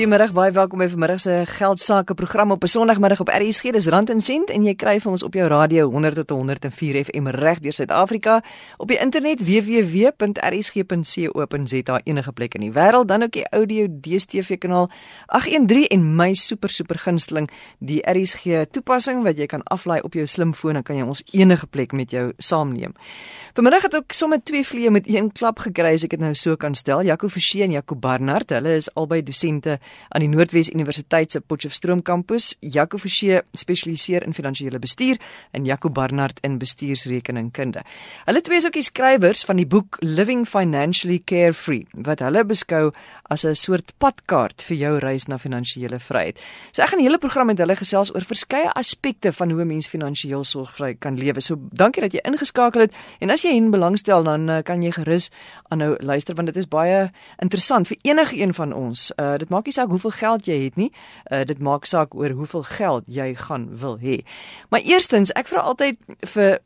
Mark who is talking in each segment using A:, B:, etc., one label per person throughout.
A: Goeiemiddag, baie welkom by vanmiddag se geld sake program op 'n Sondagmiddag op RSG. Dis Rand en Sent en jy kry vir ons op jou radio 100 tot 104 FM reg deur Suid-Afrika op die internet www.rsg.co.za enige plek in die wêreld, dan ook die audio DStv kanaal 813 en my super super gunsteling die RSG toepassing wat jy kan aflaai op jou slimfoon en kan jy ons enige plek met jou saamneem. Vanmiddag het ek sommer twee vliee met een klap gekry as ek dit nou so kan stel. Jaco Forsie en Jaco Barnard, hulle is albei dosente aan die Noordwes Universiteit se Potchefstroom kampus. Jaco Forsie spesialiseer in finansiële bestuur en Jaco Barnard in bestuursrekeningkunde. Hulle twee is ook die skrywers van die boek Living Financially Carefree wat hulle beskou as 'n soort padkaart vir jou reis na finansiële vryheid. So ek gaan die hele program met hulle gesels oor verskeie aspekte van hoe 'n mens finansiëel sorgvry kan lewe. So dankie dat jy ingeskakel het en as jy in belangstel dan uh, kan jy gerus aanhou luister want dit is baie interessant vir enige een van ons. Uh dit maak nie saak hoeveel geld jy het nie. Uh dit maak saak oor hoeveel geld jy gaan wil hê. Maar eerstens, ek vra altyd vir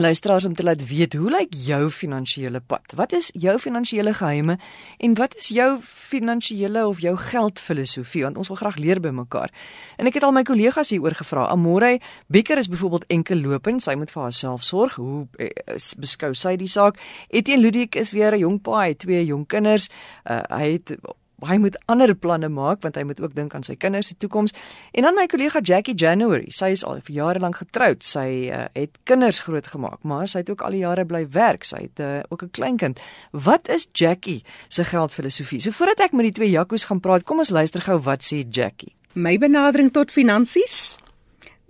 A: luisteraars om te laat weet hoe lyk jou finansiële pad? Wat is jou finansiële geheime en wat is jou finansiële of jou geldfilosofie? Want ons wil graag leer by mekaar. En ek het al my kollegas hieroor gevra. Amore Becker is byvoorbeeld enkel lopend, sy moet vir haarself sorg. Hoe eh, beskou sy die saak? Etienne Ludik is weer 'n jong pa, hy het twee jong kinders. Uh, hy het hy moet ander planne maak want hy moet ook dink aan sy kinders se toekoms. En dan my kollega Jackie January, sy is al vir jare lank getroud. Sy uh, het kinders grootgemaak, maar sy het ook al die jare bly werk. Sy het uh, ook 'n kleinkind. Wat is Jackie se geldfilosofie? So voordat ek met die twee Jakkos gaan praat, kom ons luister gou wat sê Jackie.
B: My benadering tot finansies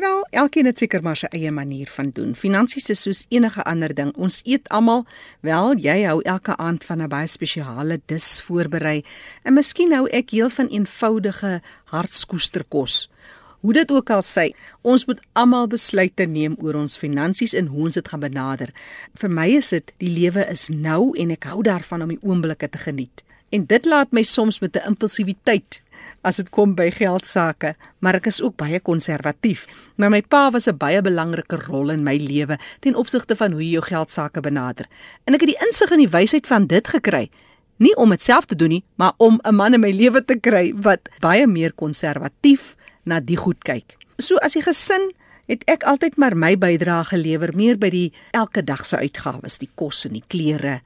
B: Wel, elkeen het seker maar sy eie manier van doen. Finansies is soos enige ander ding. Ons eet almal, wel, jy hou elke aand van 'n baie spesiale dis voorberei. En miskien hou ek heel van eenvoudige hartskoesterkos. Hoe dit ook al sê, ons moet almal besluite neem oor ons finansies en hoe ons dit gaan benader. Vir my is dit die lewe is nou en ek hou daarvan om die oomblikke te geniet. En dit laat my soms met 'n impulsiwiteit as dit kom by geld sake, maar ek is ook baie konservatief. Maar my pa was 'n baie belangrike rol in my lewe ten opsigte van hoe jy jou geld sake benader. En ek het die insig en die wysheid van dit gekry, nie om dit self te doen nie, maar om 'n man in my lewe te kry wat baie meer konservatief na die goed kyk. So as die gesin het ek altyd maar my bydrae gelewer meer by die elke dag se uitgawes, die kos en die klere,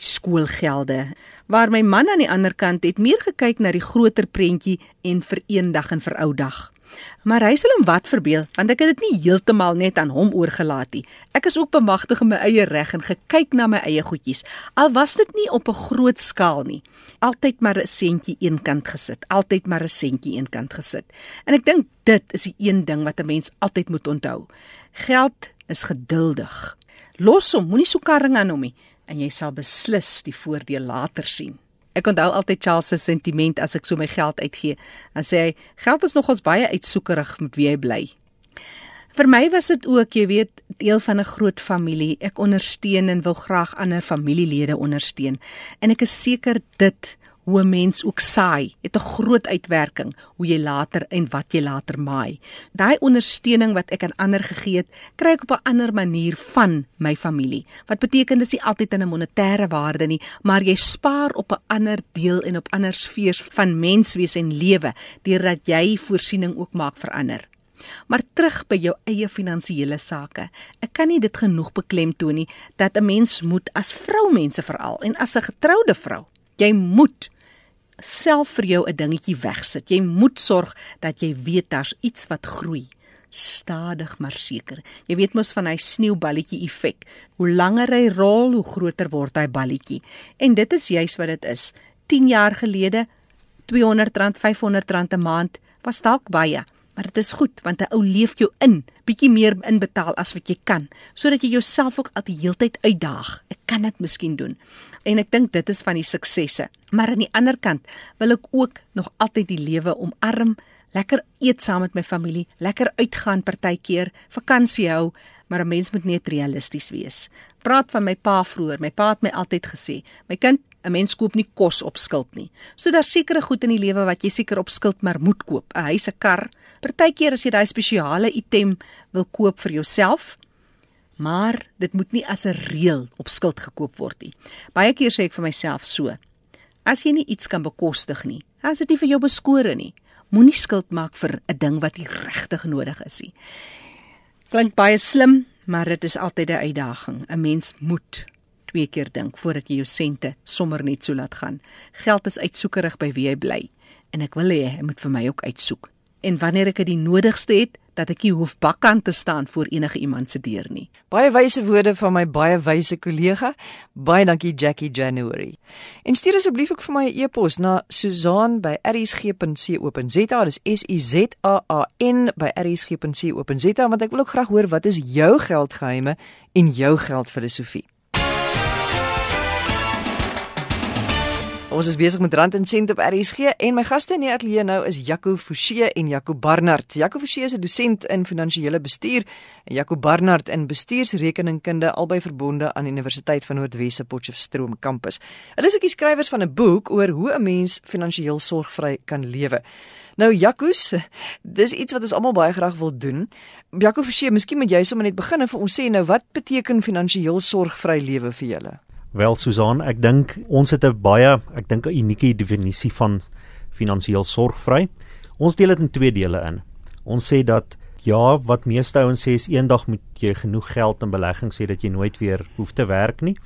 B: skoolgelde waar my man aan die ander kant het meer gekyk na die groter prentjie en vir eendag en vir ou dag. Maar hy sal hom wat verbeel want ek het dit nie heeltemal net aan hom oorgelaat nie. Ek is ook bemagtig in my eie reg en gekyk na my eie goedjies. Al was dit nie op 'n groot skaal nie. Altyd maar 'n sentjie eenkant gesit, altyd maar 'n sentjie eenkant gesit. En ek dink dit is die een ding wat 'n mens altyd moet onthou. Geld is geduldig. Los hom, moenie so karring aan hom nie en jy sal beslis die voordeel later sien. Ek onthou altyd Charles se sentiment as ek so my geld uitgee. Dan sê hy, geld is nogals baie uitsoekerig met wie jy bly. Vir my was dit ook, jy weet, deel van 'n groot familie. Ek ondersteun en wil graag ander familielede ondersteun. En ek is seker dit hoe 'n mens ook saai, het 'n groot uitwerking hoe jy later en wat jy later maai. Daai ondersteuning wat ek aan ander gegee het, kry ek op 'n ander manier van my familie. Wat beteken dis nie altyd in 'n monetêre waarde nie, maar jy spaar op 'n ander deel en op ander sfeers van menswees en lewe deurdat jy voorsiening ook maak vir ander. Maar terug by jou eie finansiële sake. Ek kan nie dit genoeg beklemtoon nie dat 'n mens moet as vroumense veral en as 'n getroude vrou Jy moet self vir jou 'n dingetjie wegsit. Jy moet sorg dat jy weet daar's iets wat groei stadig maar seker. Jy weet mos van hy sneeuballetjie effek. Hoe langer hy rol, hoe groter word hy balletjie. En dit is juis wat dit is. 10 jaar gelede R200, R500 'n maand was dalk baie, maar dit is goed want 'n ou leef jou in, bietjie meer inbetaal as wat jy kan, sodat jy jouself ook al die heeltyd uitdaag. Ek kan dit miskien doen en ek dink dit is van die suksesse. Maar aan die ander kant wil ek ook nog altyd die lewe omarm, lekker eet saam met my familie, lekker uitgaan partykeer, vakansie hou, maar 'n mens moet net realisties wees. Praat van my pa vroeër. My pa het my altyd gesê, "My kind, 'n mens koop nie kos op skuld nie." So daar's sekere goed in die lewe wat jy seker op skuld maar moet koop. 'n Huis, 'n kar. Partykeer as jy daai spesiale item wil koop vir jouself, maar dit moet nie as 'n reël op skuld gekoop word nie. Baie keer sê ek vir myself so: As jy nie iets kan bekostig nie, As dit nie vir jou beskore nie, moenie skuld maak vir 'n ding wat nie regtig nodig is nie. Klink baie slim, maar dit is altyd 'n uitdaging. 'n Mens moet twee keer dink voordat jy jou sente sommer net so laat gaan. Geld is uitsoekerig by wie jy bly en ek wil hê hy moet vir my ook uitsoek. En wanneer ek dit die nodigste het, dat ek nie hoef bakkant te staan voor enige iemand se deur nie.
A: Baie wyse woorde van my baie wyse kollega. Baie dankie Jackie January. En stuur asseblief ook vir my 'n e e-pos na susan@rsg.co.za. Dis S U Z A A N rsg.co.za want ek wil ook graag hoor wat is jou geldgeheime en jou geldfilosofie. Ons is besig met Rand en Sent op RSG en my gaste in die ateljee nou is Jaco Forsie en Jaco Barnard. Jaco Forsie is 'n dosent in finansiële bestuur en Jaco Barnard in bestuursrekeningkunde albei verbonde aan Universiteit van Noordwes se Potchefstroom kampus. Hulle is ook die skrywers van 'n boek oor hoe 'n mens finansiëel sorgvry kan lewe. Nou Jacques, dis iets wat ons almal baie graag wil doen. Jaco Forsie, miskien moet jy sommer net begin en vir ons sê nou wat beteken finansiëel sorgvry lewe vir julle?
C: Wel Susan, ek dink ons het 'n baie, ek dink 'n unieke definisie van finansiëel sorgvry. Ons deel dit in twee dele in. Ons sê dat ja, wat meeste ouens sê is eendag moet jy genoeg geld in beleggings hê dat jy nooit weer hoef te werk nie.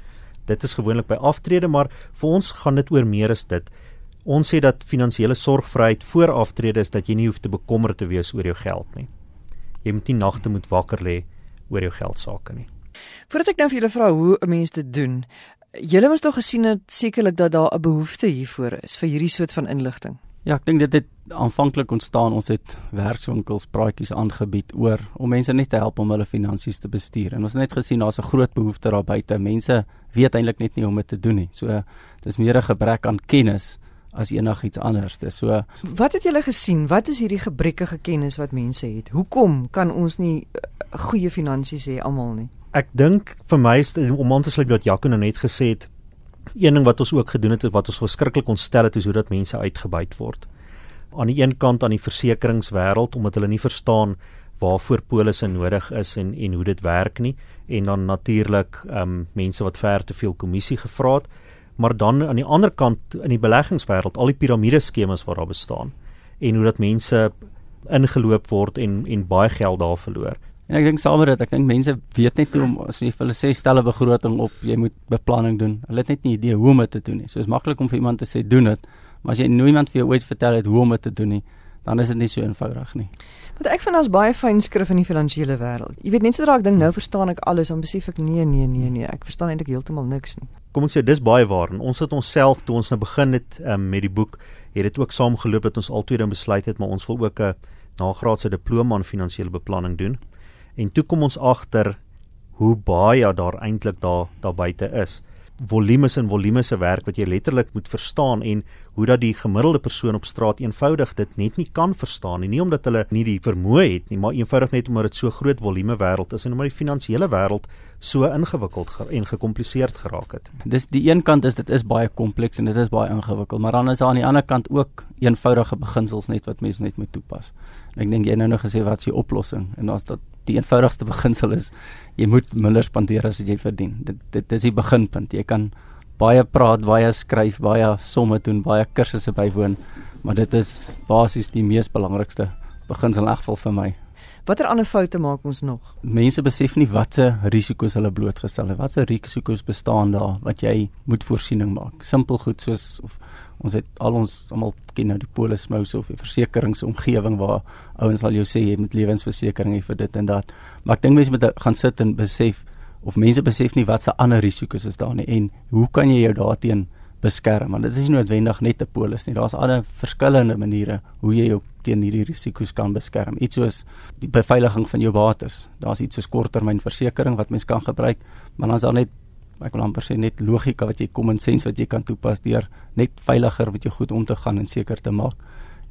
C: Dit is gewoonlik by aftrede, maar vir ons gaan dit oor meer as dit. Ons sê dat finansiële sorgvryheid voor aftrede is dat jy nie hoef te bekommerd te wees oor jou geld nie. Jy moet nie nagte moet wakker lê oor jou geld sake nie.
A: Voordat ek nou vir julle vra hoe 'n mens dit doen, Julle moes tog gesien het sekerlik dat daar 'n behoefte hiervoor is vir hierdie soort van inligting.
D: Ja, ek dink dit het aanvanklik ontstaan. Ons het werkswinkels praatjies aangebied oor om mense net te help om hulle finansies te bestuur. En ons het net gesien daar's 'n groot behoefte daar buite. Mense weet eintlik net nie hoe om dit te doen nie. So dis meer 'n gebrek aan kennis as enigiets anders. Dis so
A: Wat het julle gesien? Wat is hierdie gebrekkige kennis wat mense het? Hoekom kan ons nie uh, goeie finansies hê almal nie?
C: Ek dink vir my is om aan te sluit wat Jaco nou net gesê het. Een ding wat ons ook gedoen het wat ons verskriklik ontstel het is hoe dat mense uitgebuit word. Aan die een kant aan die versekeringswêreld omdat hulle nie verstaan waarvoor polisse nodig is en en hoe dit werk nie en dan natuurlik ehm um, mense wat ver te veel kommissie gevra het maar dan aan die ander kant in die beleggingswêreld al die piramideskemas wat daar bestaan en hoe dat mense ingeloop word en en baie geld daar verloor.
D: En ek dink saam met dit, ek dink mense weet net hoe om as jy vir hulle sê stel 'n begroting op, jy moet beplanning doen. Hulle het net nie idee hoe om dit te doen nie. So is maklik om vir iemand te sê doen dit, maar as jy niemand vir jou ooit vertel het hoe om dit te doen nie, dan is dit nie so eenvoudig nie.
A: Want ek vind daar's baie fyn skrif in die finansiële wêreld. Jy weet net sodra ek dink nou verstaan ek alles, dan besef ek nee nee nee nee, ek verstaan eintlik heeltemal niks nie.
C: Kom ek sê dis baie waar en ons het onsself toe ons nou begin het um, met die boek, het dit ook saamgeloop dat ons altyd dan besluit het maar ons wil ook 'n nagraadse diploma in finansiële beplanning doen. En toe kom ons agter hoe baie daar eintlik daar daar buite is. Volumes en volumes se werk wat jy letterlik moet verstaan en hoe dat die gemiddelde persoon op straat eenvoudig dit net nie kan verstaan nie, nie omdat hulle nie die vermoë het nie, maar eenvoudig net omdat dit so groot volume wêreld is en omdat die finansiële wêreld so ingewikkeld en gekompliseerd geraak het.
D: Dis die een kant is dit is baie kompleks en dit is baie ingewikkeld, maar dan is daar aan die ander kant ook eenvoudige beginsels net wat mense net moet toepas. Ek dink jy nou nou gesê wat is die oplossing en as dit die eenvoudigste beginsel is jy moet minder spandeer as wat jy verdien. Dit dit is die beginpunt. Jy kan baie praat, baie skryf, baie somme doen, baie kursusse bywoon, maar dit is basies die mees belangrikste beginsel in elk geval vir my.
A: Watter ander foute maak ons nog?
D: Mense besef nie watter risiko's hulle blootgestel het. Watse risiko's bestaan daar wat jy moet voorsiening maak? Simpel goed soos of ons het al ons almal ken nou die polismous of die versekeringsomgewing waar ouens sal jou sê jy moet lewensversekering hê vir dit en dat. Maar ek dink mense moet gaan sit en besef of mense besef nie watse ander risiko's is daar nie en hoe kan jy jou daarteen beskerm want dit is nie noodwendig net 'n polis nie. Daar's ander verskillende maniere hoe jy jou teen hierdie risiko's kan beskerm. Iets soos die beveiliging van jou bates. Daar's iets soos korttermynversekering wat mens kan gebruik maar dan is daar net ek wil amper sê net logika wat jy common sense wat jy kan toepas deur net veiliger met jou goed om te gaan en seker te maak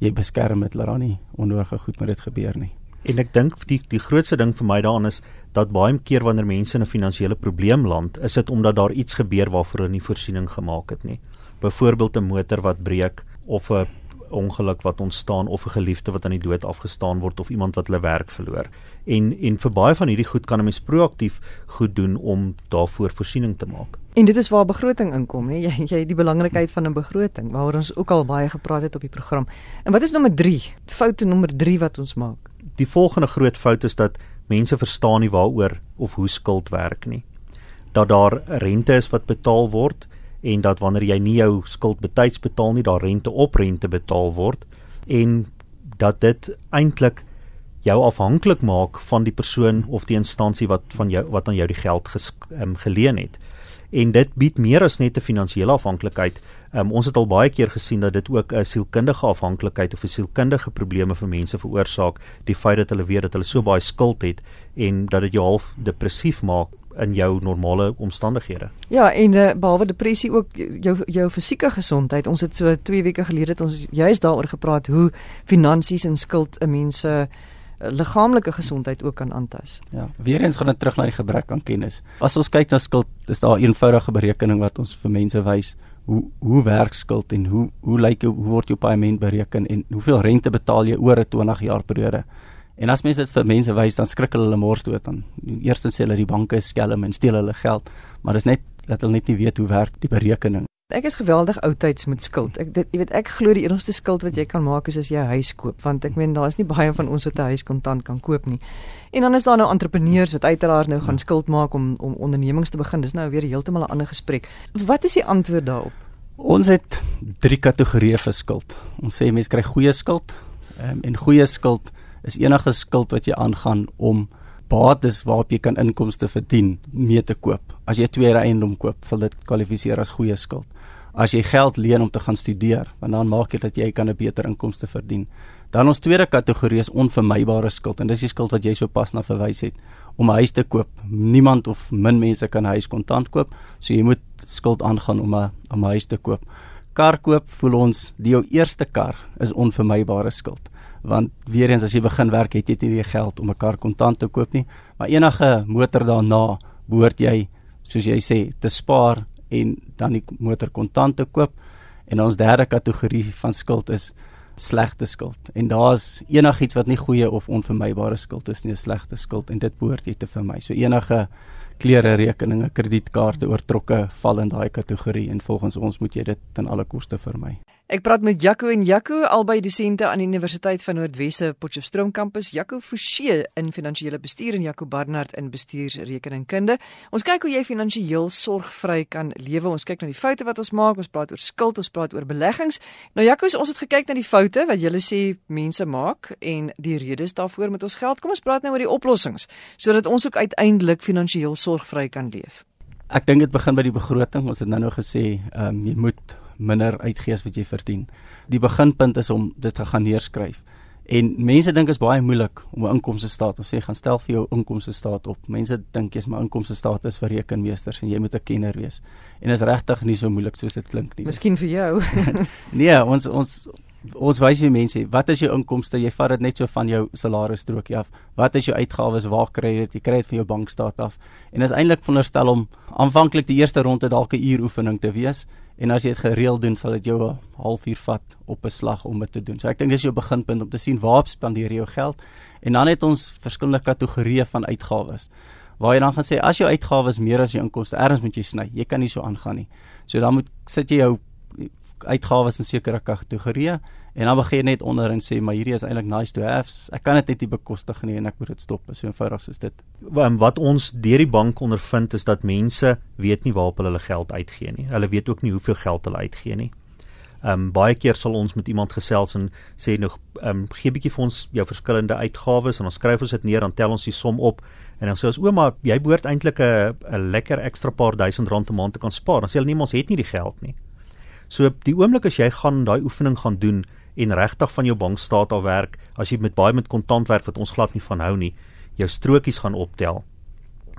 D: jy beskerm dit laat nie onnodige goed met dit gebeur nie
C: En ek dink die die grootste ding vir my daarin is dat baie keer wanneer mense in 'n finansiële probleem land, is dit omdat daar iets gebeur waarvoor hulle nie voorsiening gemaak het nie. Byvoorbeeld 'n motor wat breek of 'n ongeluk wat ontstaan of 'n geliefde wat aan die dood afgestaan word of iemand wat hulle werk verloor. En en vir baie van hierdie goed kan 'n mens proaktief goed doen om daarvoor voorsiening te maak.
A: En dit is waar begroting inkom, nee, jy jy die belangrikheid van 'n begroting waaroor ons ook al baie gepraat het op die program. En wat is nommer 3? Foute nommer 3 wat ons maak.
C: Die volgende groot fout is dat mense verstaan nie waaroor of hoe skuld werk nie. Dat daar rente is wat betaal word en dat wanneer jy nie jou skuld betyds betaal nie, daar rente op rente betaal word en dat dit eintlik jou afhanklik maak van die persoon of die instansie wat van jou wat aan jou die geld ges, um, geleen het. En dit bied meer as net 'n finansiële afhanklikheid. Um, ons het al baie keer gesien dat dit ook 'n sielkundige afhanklikheid of 'n sielkundige probleme vir mense veroorsaak, die feit dat hulle weet dat hulle so baie skuld het en dat dit jou half depressief maak in jou normale omstandighede.
A: Ja, en uh, behalwe depressie ook jou jou fisieke gesondheid. Ons het so 2 weke gelede het ons juist daaroor gepraat hoe finansies en skuld 'n mens se liggaamlike gesondheid ook kan aantas.
D: Ja, weer eens gaan dit terug na die gebrek aan kennis. As ons kyk na skuld, is daar 'n eenvoudige berekening wat ons vir mense wys hoe hoe werk skuld en hoe hoe lyk hoe word jou paaiement bereken en hoeveel rente betaal jy oor 'n 20 jaar periode. En as mense dit vir mense wys, dan skrik hulle mors dood dan. Eerstens sê hulle die banke is skelm en steel hulle geld, maar dit is net dat hulle net nie weet hoe werk die berekening.
A: Ek is geweldig oudtyds met skuld. Ek dit jy weet ek glo die enigste skuld wat jy kan maak is as jy 'n huis koop, want ek meen daar is nie baie van ons wat 'n huis kontant kan koop nie. En dan is daar nou entrepreneurs wat uiteraard nou gaan skuld maak om om ondernemings te begin. Dis nou weer heeltemal 'n ander gesprek. Wat is die antwoord daarop?
D: Ons het drie kategorieë vir skuld. Ons sê mense kry goeie skuld um, en goeie skuld is enige skuld wat jy aangaan om bates waarop jy kan inkomste verdien mee te koop. As jy tweede eiendom koop, sal dit kwalifiseer as goeie skuld. As jy geld leen om te gaan studeer, want dan maak dit dat jy kan 'n beter inkomste verdien. Dan ons tweede kategorie is onvermybare skuld en dis die skuld wat jy sopas na verwys het om 'n huis te koop. Niemand of min mense kan 'n huis kontant koop, so jy moet skuld aangaan om 'n om 'n huis te koop. Kar koop, voel ons, die jou eerste kar is onvermybare skuld want weer eens as jy begin werk het jy nie die geld om 'n kar kontant te koop nie. Maar enige motor daarna behoort jy soos jy sê te spaar en dan die motor kontant te koop. En ons derde kategorie van skuld is slegte skuld. En daar's enigiets wat nie goeie of onvermybare skuld is nie 'n slegte skuld en dit behoort jy te vermy. So enige klere rekeninge kredietkaarte oortrokke val in daai kategorie en volgens ons moet jy dit ten alle koste vermy
A: Ek praat met Jaco en Jaco, albei dosente aan die Universiteit van Noordwesse Potchefstroom kampus. Jaco Forsie in finansiële bestuur en Jaco Barnard in bestuursrekeningkunde. Ons kyk hoe jy finansiëel sorgvry kan lewe. Ons kyk na die foute wat ons maak. Ons praat oor skuld, ons praat oor beleggings. Nou Jaco, ons het gekyk na die foute wat julle sê mense maak en die redes daarvoor met ons geld. Kom ons praat nou oor die oplossings sodat ons ook uiteindelik finansiëel sorgvry kan leef.
D: Ek dink dit begin by die begroting. Ons het nou nou gesê, ehm um, jy moet minder uitgee as wat jy verdien. Die beginpunt is om dit te gaan neerskryf. En mense dink is baie moeilik om 'n inkomste staat te sê gaan stel vir jou inkomste staat op. Mense dink jy's my inkomste staat is vir rekenmeesters en jy moet 'n kenner wees. En is regtig nie so moeilik soos dit klink nie.
A: Miskien vir jou.
D: nee, ons ons ons wys jy mense, wat is jou inkomste? Jy vat dit net so van jou salarisstrokie af. Wat is jou uitgawes? Waar kry jy dit? Jy kry dit van jou bankstaat af. En is eintlik veronderstel om aanvanklik die eerste ronde dalk 'n uur oefening te wees En as jy dit gereeld doen, sal dit jou 'n halfuur vat op 'n slag om dit te doen. So ek dink dis jou beginpunt om te sien waar spandeer jy jou geld. En dan het ons verskillende kategorieë van uitgawes. Waar jy dan gaan sê as jou uitgawes meer as jou inkomste, erns moet jy sny. Jy kan nie so aangaan nie. So dan moet sit jy jou uitgawes in sekere kategorieë En dan begin net onder en sê maar hierdie is eintlik nice to have. Ek kan dit net nie bekostig nie en ek moet dit stop. So eenvoudig soos dit.
C: Wat ons deur die bank ondervind is dat mense weet nie waarop hulle hulle geld uitgee nie. Hulle weet ook nie hoeveel geld hulle uitgee nie. Ehm um, baie keer sal ons met iemand gesels en sê nog ehm um, gee bietjie vir ons jou verskillende uitgawes en ons skryf ons dit neer dan tel ons die som op en dan sê ons ouma jy behoort eintlik 'n 'n lekker ekstra paar duisend rand 'n maand te kan spaar. Dan sê hulle nie ons het nie die geld nie. So die oomblik as jy gaan daai oefening gaan doen en regtig van jou bankstaat af werk, as jy met baie met kontant werk wat ons glad nie van hou nie, jou strokies gaan optel,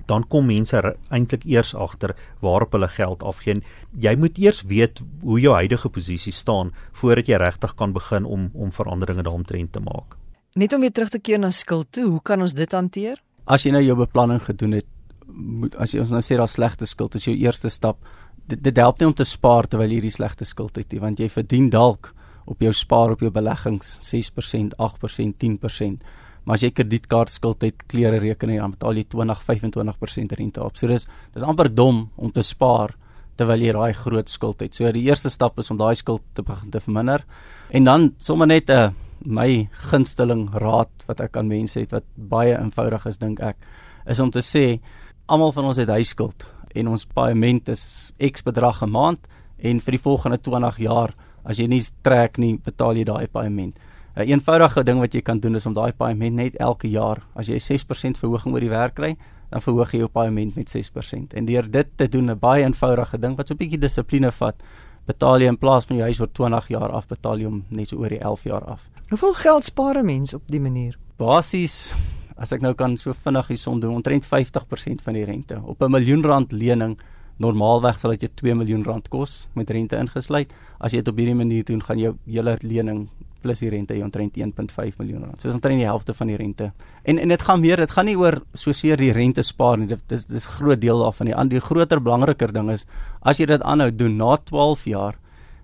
C: dan kom mense eintlik eers agter waarop hulle geld afgee. Jy moet eers weet hoe jou huidige posisie staan voordat jy regtig kan begin om om veranderinge daaromtrent te maak.
A: Net om weer terug te keer na skuld toe, hoe kan ons dit hanteer?
D: As jy nou jou beplanning gedoen het, moet as jy ons nou sê daar slegte skuld is jou eerste stap. Dit, dit help nie om te spaar terwyl jy hierdie slegte skuld het nie, want jy verdien dalk op jou spaar op jou beleggings 6%, 8%, 10%. Maar as jy kredietkaartskuld het, klere rekening, dan betaal jy 20, 25% rente op. So dis dis amper dom om te spaar terwyl jy daai groot skuld het. So die eerste stap is om daai skuld te begin te verminder. En dan sommer net 'n uh, my gunsteling raad wat ek aan mense het wat baie eenvoudig is dink ek is om te sê almal van ons het huiskuld en ons paaiement is X bedrag 'n maand en vir die volgende 20 jaar as jy nie trek nie betaal jy daai paaiement. 'n een Eenvoudige ding wat jy kan doen is om daai paaiement net elke jaar as jy 6% verhoging oor die werk kry, dan verhoog jy jou paaiement met 6%. En deur dit te doen 'n baie eenvoudige ding wat so 'n bietjie dissipline vat, betaal jy in plaas van jou huis oor 20 jaar af, betaal jy hom net so oor die 11 jaar af.
A: Hoeveel geld spaar 'n mens op die manier?
D: Basies as ek nou kan so vinnig die som doen, omtrent 50% van die rente. Op 'n miljoen rand lening normaalweg sal dit jou 2 miljoen rand kos met rente ingesluit. As jy dit op hierdie manier doen, gaan jou hele lening plus die rente jy omtrent 1.5 miljoen rand. So dis omtrent die helfte van die rente. En en dit gaan meer, dit gaan nie oor so seer die rente spaar nie. Dit is dis 'n groot deel daarvan. Die ander die groter belangriker ding is as jy dit aanhou doen na 12 jaar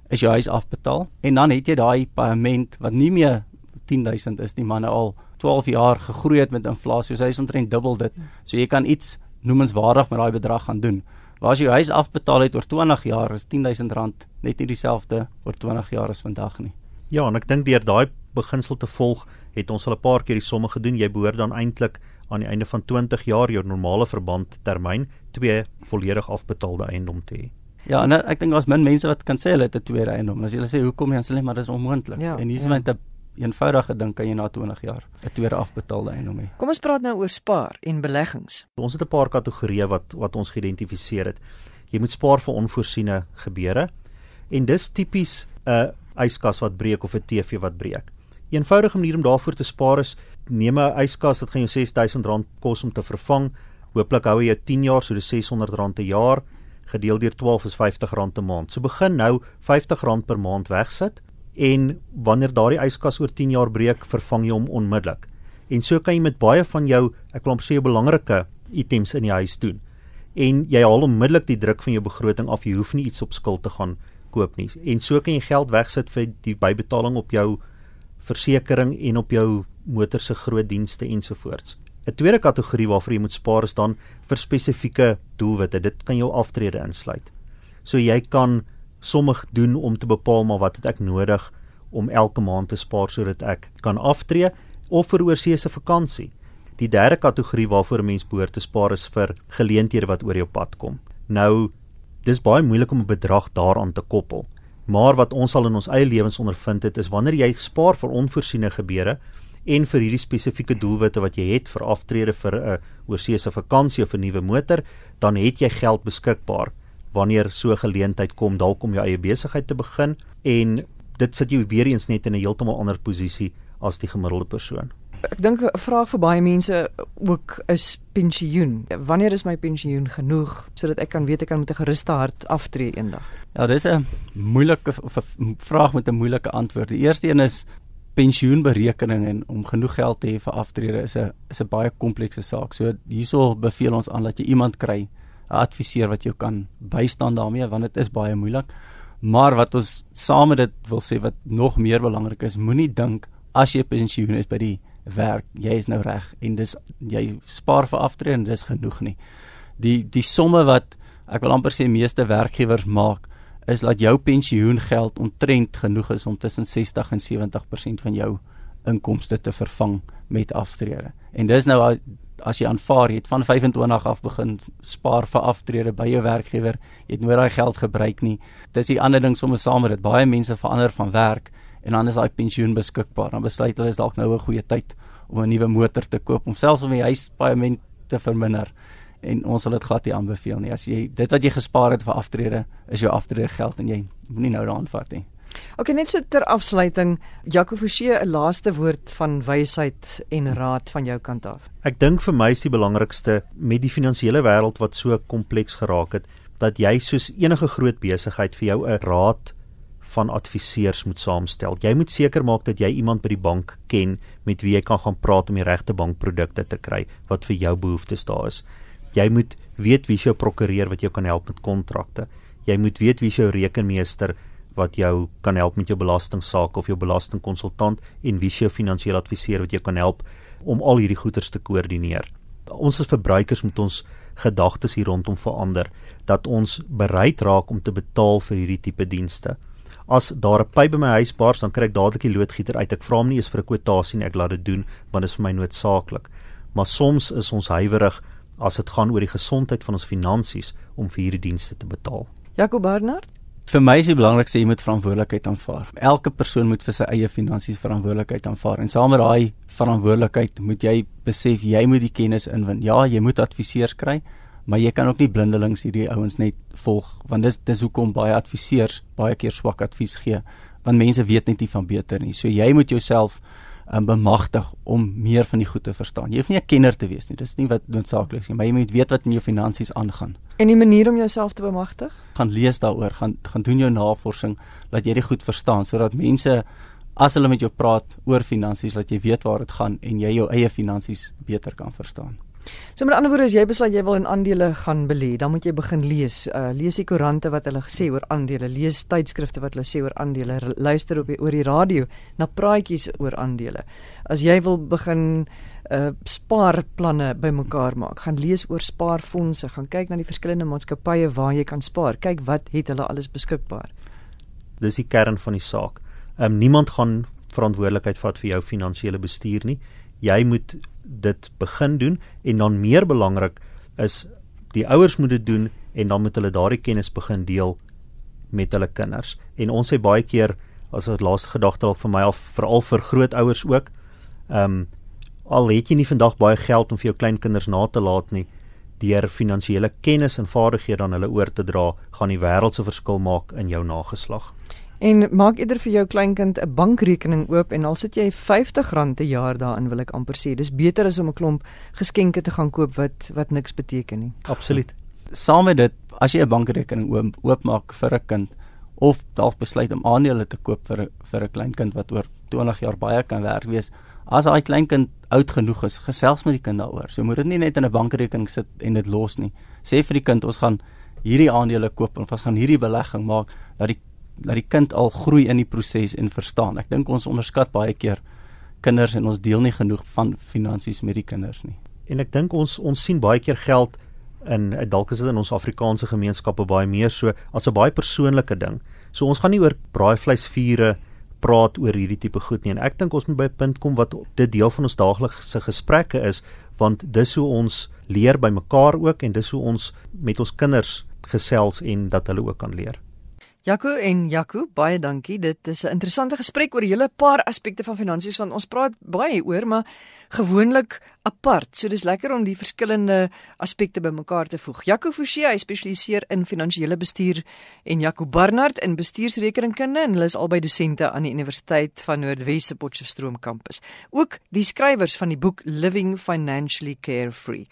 D: is jou huis afbetaal en dan het jy daai paaiement wat nie meer 10000 is nie, maar nou al 12 jaar gegroei het met inflasie. So hy is omtrent dubbel dit. So jy kan iets noemenswaardig met daai bedrag gaan doen. Waar as jy huis afbetaal het oor 20 jaar is R10000 net nie dieselfde oor 20 jaar as vandag nie.
C: Ja, en ek dink deur daai beginsel te volg, het ons al 'n paar keer die somme gedoen. Jy behoort dan eintlik aan die einde van 20 jaar jou normale verband termyn twee volledig afbetaalde eiendom te hê.
D: Ja, en ek dink daar's min mense wat kan sê hulle het 'n tweede eiendom. As jy sê hoekom jy dan sê maar dis onmoontlik.
A: Ja,
D: en hier is
A: ja.
D: net 'n eenvoudige ding kan jy na 20 jaar 'n tweede afbetaalde eiendom hê.
A: Kom ons praat nou oor spaar en beleggings.
C: Ons het 'n paar kategorieë wat wat ons geïdentifiseer het. Jy moet spaar vir onvoorsiene gebeure en dis tipies 'n yskas wat breek of 'n TV wat breek. Eenvoudige manier om daarvoor te spaar is neem 'n yskas wat gaan jou R6000 kos om te vervang. Hooplik hou hy jou 10 jaar, so dis R600 'n jaar gedeel deur 12 is R50 'n maand. So begin nou R50 per maand wegsit en wanneer daardie yskas oor 10 jaar breek, vervang jy hom onmiddellik. En so kan jy met baie van jou, ek wil amper sê jou belangrike items in die huis doen. En jy haal onmiddellik die druk van jou begroting af. Jy hoef nie iets op skuld te gaan koop nie. En so kan jy geld wegsit vir die bybetaling op jou versekerings en op jou motor se groot dienste ensovoorts. 'n Tweede kategorie waarvoor jy moet spaar is dan vir spesifieke doelwitte. Dit kan jou aftrede insluit. So jy kan sommig doen om te bepaal maar wat het ek nodig om elke maand te spaar sodat ek kan aftree of vir oorseese vakansie. Die derde kategorie waarvoor 'n mens behoort te spaar is vir geleenthede wat oor jou pad kom. Nou dis baie moeilik om 'n bedrag daaraan te koppel. Maar wat ons al in ons eie lewens ondervind het is wanneer jy spaar vir onvoorsiene gebeure en vir hierdie spesifieke doelwitte wat jy het vir aftrede vir 'n oorseese vakansie of 'n nuwe motor, dan het jy geld beskikbaar wanneer so 'n geleentheid kom dalk om jou eie besigheid te begin en dit sit jou weer eens net in 'n heeltemal ander posisie as die gemiddelde persoon.
A: Ek dink 'n vraag vir baie mense ook is pensioen. Wanneer is my pensioen genoeg sodat ek kan weet ek kan met 'n geruste hart aftree eendag?
D: Ja, dis 'n moeilike of 'n vraag met 'n moeilike antwoord. Die eerste een is pensioenberekening en om genoeg geld te hê vir aftrede is 'n is 'n baie komplekse saak. So hierso beveel ons aan dat jy iemand kry, adviseur wat jou kan bystaan daarmee want dit is baie moeilik. Maar wat ons saam met dit wil sê wat nog meer belangrik is, moenie dink as jy pensioen is by die werk, jy is nou reg en dis jy spaar vir aftrede en dis genoeg nie. Die die somme wat ek wil amper sê meeste werkgewers maak is dat jou pensioengeld omtrent genoeg is om tussen 60 en 70% van jou inkomste te vervang met aftrede. En dis nou as jy aanvaar jy het van 25 af begin spaar vir aftrede by jou werkgewer, jy het nooit daai geld gebruik nie. Dis die ander ding sommer saam met dit. Baie mense verander van werk en dan is daai pensioen beskikbaar. Dan besluit hulle is dalk nou 'n goeie tyd om 'n nuwe motor te koop of selfs om die huispaaiement te verminder en ons sal dit glad nie aanbeveel nie. As jy dit wat jy gespaar het vir aftrede, is jou aftrede geld en jy moenie nou daaraan vat nie.
A: OK, net so ter afsluiting, Jaco Forsie, 'n laaste woord van wysheid en raad van jou kant af.
C: Ek dink vir my is die belangrikste met die finansiële wêreld wat so kompleks geraak het, dat jy soos enige groot besigheid vir jou 'n raad van adviseurs moet saamstel. Jy moet seker maak dat jy iemand by die bank ken met wie jy kan gaan praat om die regte bankprodukte te kry wat vir jou behoeftes daar is. Jy moet weet wie jou prokureur wat jou kan help met kontrakte. Jy moet weet wie jou rekenmeester wat jou kan help met jou belastingsaak of jou belastingkonsultant en wie jou finansiële adviseur wat jou kan help om al hierdie goederes te koördineer. Ons as verbruikers moet ons gedagtes hier rondom verander dat ons bereid raak om te betaal vir hierdie tipe dienste. As daar 'n pyp by my huis bars, dan kry ek dadelik die loodgieter uit. Ek vra hom nie eens vir 'n kwotasie nie, ek laat dit doen want dit is vir my noodsaaklik. Maar soms is ons huiwerig as dit gaan oor die gesondheid van ons finansies om vir hierdie dienste te betaal.
A: Jaco Barnard
D: Vir my is die belangrikste jy moet verantwoordelikheid aanvaar. Elke persoon moet vir sy eie finansies verantwoordelikheid aanvaar en saam met daai verantwoordelikheid moet jy besef jy moet die kennis inwin. Ja, jy moet adviseurs kry, maar jy kan ook nie blindelings hierdie ouens net volg want dis dis hoekom baie adviseurs baie keer swak advies gee want mense weet net nie van beter nie. So jy moet jouself um, bemagtig om meer van die goed te verstaan. Jy hoef nie 'n kenner te wees nie. Dis nie wat noodsaaklik is nie, maar jy moet weet wat in jou finansies aangaan.
A: En die manier om jouself te bemagtig?
D: Gaan lees daaroor, gaan gaan doen jou navorsing, laat jy dit goed verstaan sodat mense as hulle met jou praat oor finansies, laat jy weet waar dit gaan en jy jou eie finansies beter kan verstaan.
A: So met ander woorde as jy besluit jy wil in aandele gaan belê, dan moet jy begin lees. Uh lees die koerante wat hulle gesê oor aandele, lees tydskrifte wat hulle sê oor aandele, luister op die oor die radio na praatjies oor aandele. As jy wil begin uh spaarplanne bymekaar maak, gaan lees oor spaarfondse, gaan kyk na die verskillende maatskappye waar jy kan spaar. Kyk wat het hulle alles beskikbaar.
C: Dis die kern van die saak. Um niemand gaan verantwoordelikheid vat vir jou finansiële bestuur nie. Jy moet dit begin doen en dan meer belangrik is die ouers moet dit doen en dan moet hulle daardie kennis begin deel met hulle kinders. En ons sê baie keer as 'n laaste gedagte al vir my al veral vir grootouers ook. Ehm um, al het jy nie vandag baie geld om vir jou kleinkinders na te laat nie, deur finansiële kennis en vaardighede aan hulle oor te dra, gaan die wêreld se verskil maak in jou nageslag.
A: En maak eerder vir jou kleinkind 'n bankrekening oop en al sit jy R50 'n jaar daarin wil ek amper sê. Dis beter as om 'n klomp geskenke te gaan koop wat wat niks beteken nie.
C: Absoluut.
D: Saam met dit, as jy 'n bankrekening oop oopmaak vir 'n kind of dalk besluit om aandele te koop vir vir 'n kleinkind wat oor 20 jaar baie kan werk wees, as daai kleinkind oud genoeg is, gesels met die kind daaroor. So moet dit nie net in 'n bankrekening sit en dit los nie. Sê vir die kind ons gaan hierdie aandele koop en ons gaan hierdie belegging maak dat die dat die kind al groei in die proses en verstaan. Ek dink ons onderskat baie keer kinders en ons deel nie genoeg van finansies met die kinders nie.
C: En ek dink ons ons sien baie keer geld in dalk is dit in ons Afrikaanse gemeenskappe baie meer so as 'n baie persoonlike ding. So ons gaan nie oor braaivleisvure praat oor hierdie tipe goed nie en ek dink ons moet by 'n punt kom wat dit deel van ons daaglikse gesprekke is want dis hoe ons leer by mekaar ook en dis hoe ons met ons kinders gesels en dat hulle ook kan leer.
A: Jaco en Jaco, baie dankie. Dit is 'n interessante gesprek oor 'n hele paar aspekte van finansies want ons praat baie oor, maar gewoonlik apart. So dis lekker om die verskillende aspekte bymekaar te voeg. Jaco Forsie, hy spesialiseer in finansiële bestuur en Jaco Barnard in bestuursrekeningkunde en hulle is albei dosente aan die Universiteit van Noordwes se Potchefstroom kampus. Ook die skrywers van die boek Living Financially Carefree.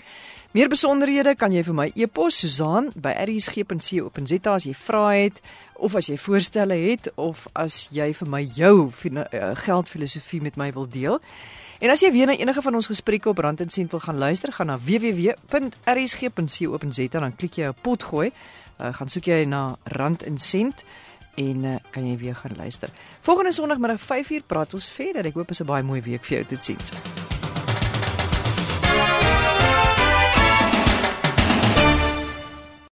A: Meer besonderhede kan jy vir my e-pos Susan by rsg.co.za as jy vra het of as jy voorstelle het of as jy vir my jou uh, geldfilosofie met my wil deel. En as jy weer na enige van ons gesprekke op Rand en Sent wil gaan luister, gaan na www.rsg.co.za dan klik jy op pot gooi. Uh, gaan soek jy na Rand en Sent en uh, kan jy weer gaan luister. Volgende Sondagmiddag 5uur praat ons verder. Ek hoop dit is 'n baie mooi week vir jou. Totsiens.